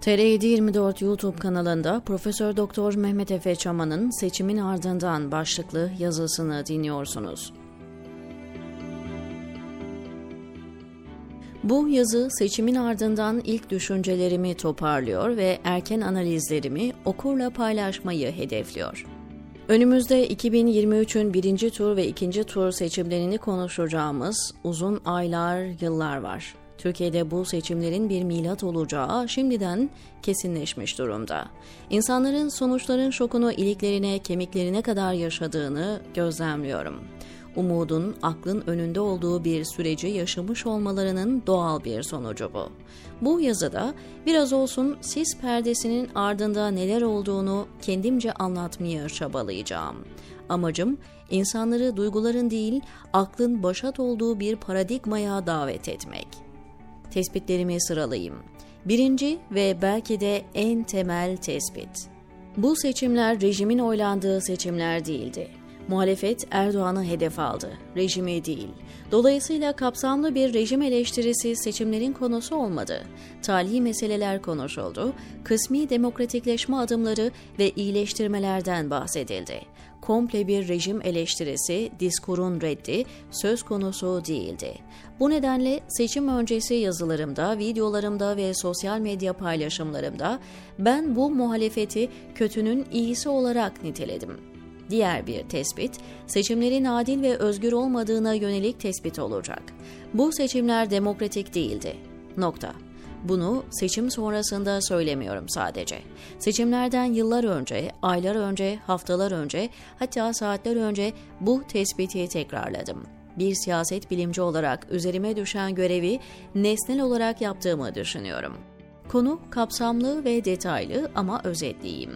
TR724 YouTube kanalında Profesör Doktor Mehmet Efe Çaman'ın Seçimin Ardından başlıklı yazısını dinliyorsunuz. Bu yazı seçimin ardından ilk düşüncelerimi toparlıyor ve erken analizlerimi okurla paylaşmayı hedefliyor. Önümüzde 2023'ün birinci tur ve ikinci tur seçimlerini konuşacağımız uzun aylar, yıllar var. Türkiye'de bu seçimlerin bir milat olacağı şimdiden kesinleşmiş durumda. İnsanların sonuçların şokunu iliklerine, kemiklerine kadar yaşadığını gözlemliyorum. Umudun aklın önünde olduğu bir süreci yaşamış olmalarının doğal bir sonucu bu. Bu yazıda biraz olsun sis perdesinin ardında neler olduğunu kendimce anlatmaya çabalayacağım. Amacım insanları duyguların değil, aklın başat olduğu bir paradigmaya davet etmek tespitlerimi sıralayayım. Birinci ve belki de en temel tespit. Bu seçimler rejimin oylandığı seçimler değildi. Muhalefet Erdoğan'ı hedef aldı, rejimi değil. Dolayısıyla kapsamlı bir rejim eleştirisi seçimlerin konusu olmadı. Tali meseleler konuşuldu, kısmi demokratikleşme adımları ve iyileştirmelerden bahsedildi. Komple bir rejim eleştirisi, diskurun reddi söz konusu değildi. Bu nedenle seçim öncesi yazılarımda, videolarımda ve sosyal medya paylaşımlarımda ben bu muhalefeti kötünün iyisi olarak niteledim. Diğer bir tespit, seçimlerin adil ve özgür olmadığına yönelik tespit olacak. Bu seçimler demokratik değildi. Nokta. Bunu seçim sonrasında söylemiyorum sadece. Seçimlerden yıllar önce, aylar önce, haftalar önce, hatta saatler önce bu tespiti tekrarladım. Bir siyaset bilimci olarak üzerime düşen görevi nesnel olarak yaptığımı düşünüyorum. Konu kapsamlı ve detaylı ama özetleyeyim.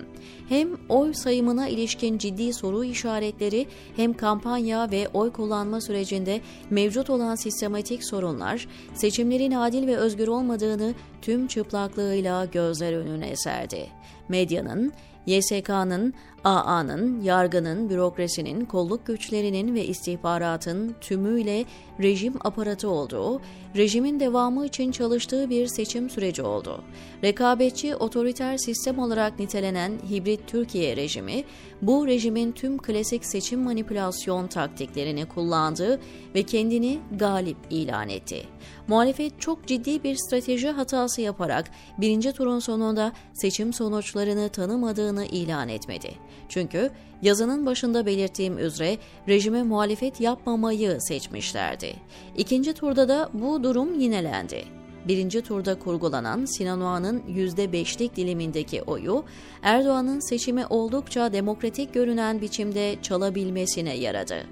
Hem oy sayımına ilişkin ciddi soru işaretleri hem kampanya ve oy kullanma sürecinde mevcut olan sistematik sorunlar seçimlerin adil ve özgür olmadığını tüm çıplaklığıyla gözler önüne serdi. Medyanın YSK'nın, AA'nın, yargının, bürokrasinin, kolluk güçlerinin ve istihbaratın tümüyle rejim aparatı olduğu, rejimin devamı için çalıştığı bir seçim süreci oldu. Rekabetçi otoriter sistem olarak nitelenen hibrit Türkiye rejimi, bu rejimin tüm klasik seçim manipülasyon taktiklerini kullandı ve kendini galip ilan etti. Muhalefet çok ciddi bir strateji hatası yaparak birinci turun sonunda seçim sonuçlarını tanımadığını ilan etmedi. Çünkü yazının başında belirttiğim üzere rejime muhalefet yapmamayı seçmişlerdi. İkinci turda da bu durum yinelendi birinci turda kurgulanan Sinan Oğan'ın %5'lik dilimindeki oyu, Erdoğan'ın seçimi oldukça demokratik görünen biçimde çalabilmesine yaradı.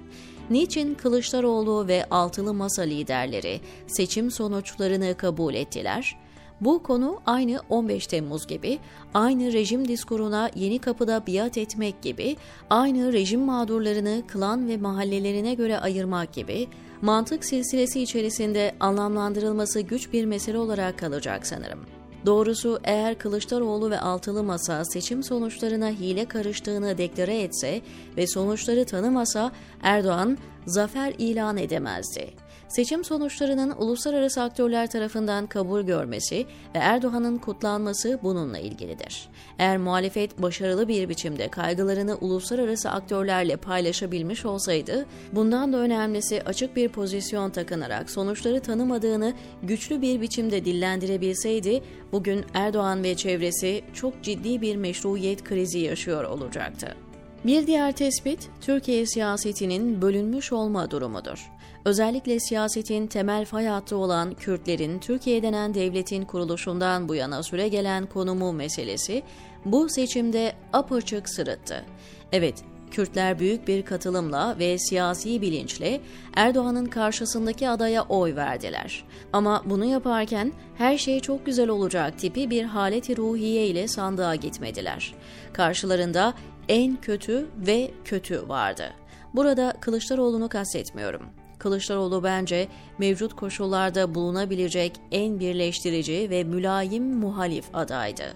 Niçin Kılıçdaroğlu ve altılı masa liderleri seçim sonuçlarını kabul ettiler? Bu konu aynı 15 Temmuz gibi, aynı rejim diskuruna yeni kapıda biat etmek gibi, aynı rejim mağdurlarını klan ve mahallelerine göre ayırmak gibi, mantık silsilesi içerisinde anlamlandırılması güç bir mesele olarak kalacak sanırım. Doğrusu eğer Kılıçdaroğlu ve Altılı Masa seçim sonuçlarına hile karıştığını deklare etse ve sonuçları tanımasa Erdoğan zafer ilan edemezdi seçim sonuçlarının uluslararası aktörler tarafından kabul görmesi ve Erdoğan'ın kutlanması bununla ilgilidir. Eğer muhalefet başarılı bir biçimde kaygılarını uluslararası aktörlerle paylaşabilmiş olsaydı, bundan da önemlisi açık bir pozisyon takınarak sonuçları tanımadığını güçlü bir biçimde dillendirebilseydi, bugün Erdoğan ve çevresi çok ciddi bir meşruiyet krizi yaşıyor olacaktı. Bir diğer tespit, Türkiye siyasetinin bölünmüş olma durumudur. Özellikle siyasetin temel fay hattı olan Kürtlerin Türkiye denen devletin kuruluşundan bu yana süre gelen konumu meselesi bu seçimde apaçık sırıttı. Evet, Kürtler büyük bir katılımla ve siyasi bilinçle Erdoğan'ın karşısındaki adaya oy verdiler. Ama bunu yaparken her şey çok güzel olacak tipi bir haleti ruhiye ile sandığa gitmediler. Karşılarında en kötü ve kötü vardı. Burada Kılıçdaroğlu'nu kastetmiyorum. Kılıçdaroğlu bence mevcut koşullarda bulunabilecek en birleştirici ve mülayim muhalif adaydı.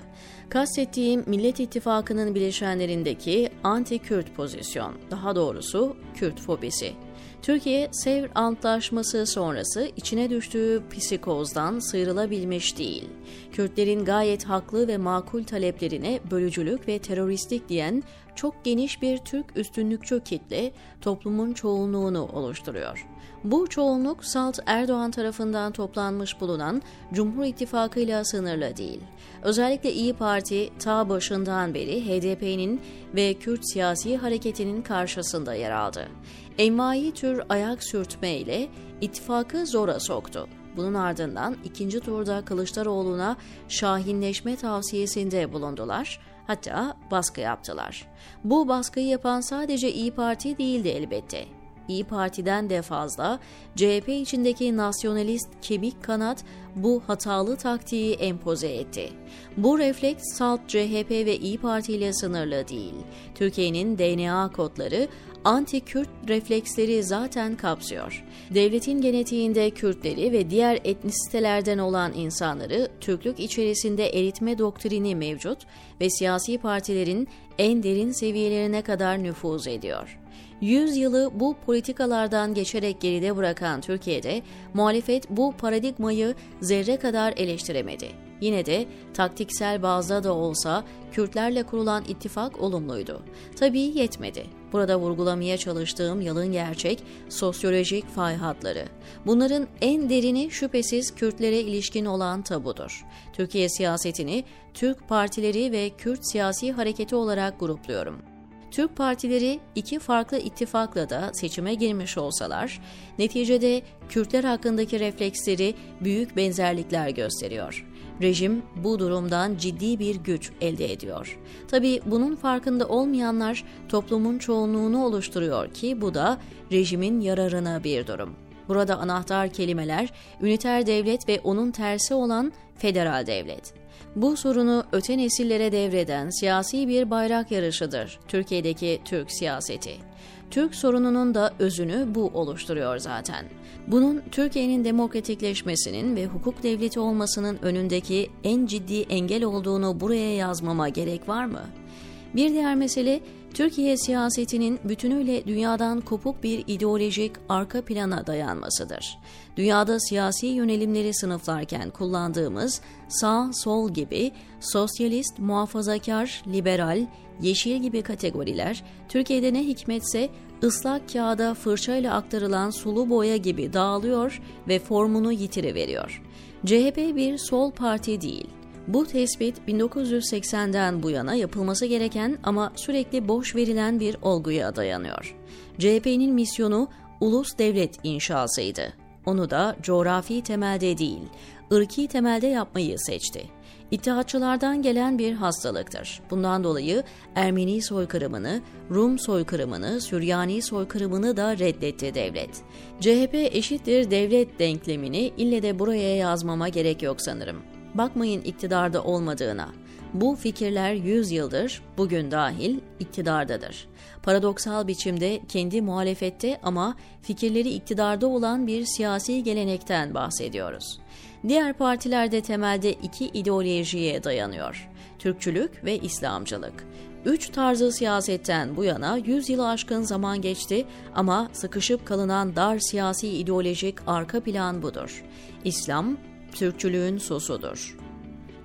Kastettiğim Millet İttifakı'nın bileşenlerindeki anti-Kürt pozisyon, daha doğrusu Kürt fobisi. Türkiye, Sevr Antlaşması sonrası içine düştüğü psikozdan sıyrılabilmiş değil. Kürtlerin gayet haklı ve makul taleplerine bölücülük ve teröristlik diyen çok geniş bir Türk üstünlükçü kitle toplumun çoğunluğunu oluşturuyor. Bu çoğunluk Salt Erdoğan tarafından toplanmış bulunan Cumhur İttifakı ile sınırlı değil. Özellikle İyi Parti ta başından beri HDP'nin ve Kürt siyasi hareketinin karşısında yer aldı. Envai tür ayak sürtme ile ittifakı zora soktu. Bunun ardından ikinci turda Kılıçdaroğlu'na şahinleşme tavsiyesinde bulundular hatta baskı yaptılar. Bu baskıyı yapan sadece İyi Parti değildi elbette. İyi Parti'den de fazla CHP içindeki nasyonalist kemik kanat bu hatalı taktiği empoze etti. Bu refleks salt CHP ve İyi Parti ile sınırlı değil. Türkiye'nin DNA kodları anti-Kürt refleksleri zaten kapsıyor. Devletin genetiğinde Kürtleri ve diğer etnisitelerden olan insanları Türklük içerisinde eritme doktrini mevcut ve siyasi partilerin en derin seviyelerine kadar nüfuz ediyor. 100 yılı bu politikalardan geçerek geride bırakan Türkiye'de muhalefet bu paradigmayı zerre kadar eleştiremedi. Yine de taktiksel bazda da olsa Kürtlerle kurulan ittifak olumluydu. Tabii yetmedi. Burada vurgulamaya çalıştığım yalın gerçek sosyolojik fay hatları. Bunların en derini şüphesiz Kürtlere ilişkin olan tabudur. Türkiye siyasetini Türk partileri ve Kürt siyasi hareketi olarak grupluyorum. Türk partileri iki farklı ittifakla da seçime girmiş olsalar, neticede Kürtler hakkındaki refleksleri büyük benzerlikler gösteriyor. Rejim bu durumdan ciddi bir güç elde ediyor. Tabi bunun farkında olmayanlar toplumun çoğunluğunu oluşturuyor ki bu da rejimin yararına bir durum. Burada anahtar kelimeler üniter devlet ve onun tersi olan federal devlet. Bu sorunu öte nesillere devreden siyasi bir bayrak yarışıdır Türkiye'deki Türk siyaseti. Türk sorununun da özünü bu oluşturuyor zaten. Bunun Türkiye'nin demokratikleşmesinin ve hukuk devleti olmasının önündeki en ciddi engel olduğunu buraya yazmama gerek var mı? Bir diğer mesele Türkiye siyasetinin bütünüyle dünyadan kopuk bir ideolojik arka plana dayanmasıdır. Dünyada siyasi yönelimleri sınıflarken kullandığımız sağ, sol gibi sosyalist, muhafazakar, liberal, yeşil gibi kategoriler Türkiye'de ne hikmetse ıslak kağıda fırçayla aktarılan sulu boya gibi dağılıyor ve formunu yitiriveriyor. CHP bir sol parti değil. Bu tespit 1980'den bu yana yapılması gereken ama sürekli boş verilen bir olguya dayanıyor. CHP'nin misyonu ulus devlet inşasıydı. Onu da coğrafi temelde değil, ırki temelde yapmayı seçti. İttihatçılardan gelen bir hastalıktır. Bundan dolayı Ermeni soykırımını, Rum soykırımını, Süryani soykırımını da reddetti devlet. CHP eşittir devlet denklemini ille de buraya yazmama gerek yok sanırım. Bakmayın iktidarda olmadığına. Bu fikirler 100 yıldır, bugün dahil iktidardadır. Paradoksal biçimde kendi muhalefette ama fikirleri iktidarda olan bir siyasi gelenekten bahsediyoruz. Diğer partilerde temelde iki ideolojiye dayanıyor. Türkçülük ve İslamcılık. Üç tarzı siyasetten bu yana 100 yılı aşkın zaman geçti ama sıkışıp kalınan dar siyasi ideolojik arka plan budur. İslam, Türkçülüğün sosudur.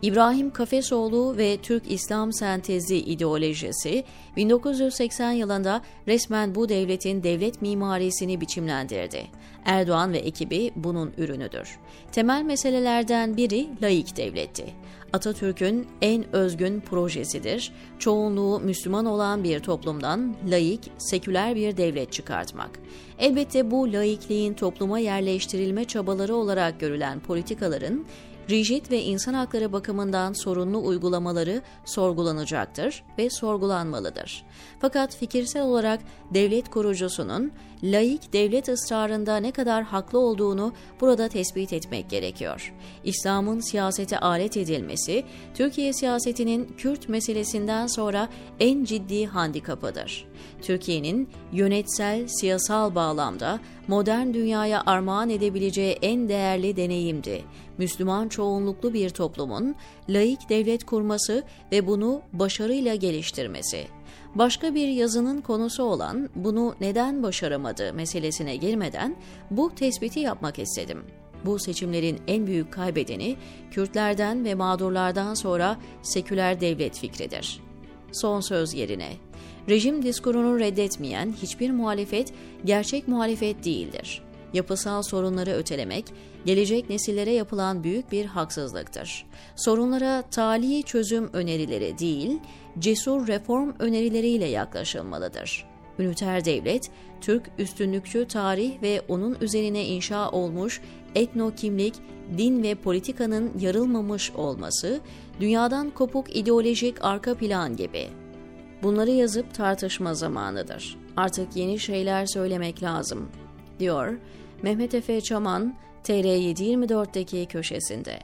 İbrahim Kafesoğlu ve Türk İslam sentezi ideolojisi 1980 yılında resmen bu devletin devlet mimarisini biçimlendirdi. Erdoğan ve ekibi bunun ürünüdür. Temel meselelerden biri laik devletti. Atatürk'ün en özgün projesidir. Çoğunluğu Müslüman olan bir toplumdan laik, seküler bir devlet çıkartmak. Elbette bu laikliğin topluma yerleştirilme çabaları olarak görülen politikaların rigid ve insan hakları bakımından sorunlu uygulamaları sorgulanacaktır ve sorgulanmalıdır. Fakat fikirsel olarak devlet kurucusunun laik devlet ısrarında ne kadar haklı olduğunu burada tespit etmek gerekiyor. İslam'ın siyasete alet edilmesi, Türkiye siyasetinin Kürt meselesinden sonra en ciddi handikapıdır. Türkiye'nin yönetsel, siyasal bağlamda modern dünyaya armağan edebileceği en değerli deneyimdi. Müslüman çoğunluklu bir toplumun laik devlet kurması ve bunu başarıyla geliştirmesi. Başka bir yazının konusu olan bunu neden başaramadı meselesine girmeden bu tespiti yapmak istedim. Bu seçimlerin en büyük kaybedeni Kürtlerden ve mağdurlardan sonra seküler devlet fikridir. Son söz yerine rejim diskurunu reddetmeyen hiçbir muhalefet gerçek muhalefet değildir. Yapısal sorunları ötelemek, gelecek nesillere yapılan büyük bir haksızlıktır. Sorunlara tali çözüm önerileri değil, cesur reform önerileriyle yaklaşılmalıdır. Üniter devlet, Türk üstünlükçü tarih ve onun üzerine inşa olmuş etno kimlik, din ve politikanın yarılmamış olması, dünyadan kopuk ideolojik arka plan gibi. Bunları yazıp tartışma zamanıdır. Artık yeni şeyler söylemek lazım, diyor Mehmet Efe Çaman, TR724'deki köşesinde.